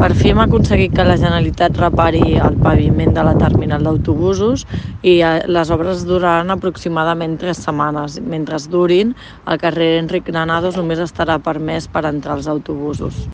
Per fi hem aconseguit que la Generalitat repari el paviment de la terminal d'autobusos i eh, les obres duraran aproximadament tres setmanes. Mentre durin, el carrer Enric Granados només estarà permès per entrar als autobusos.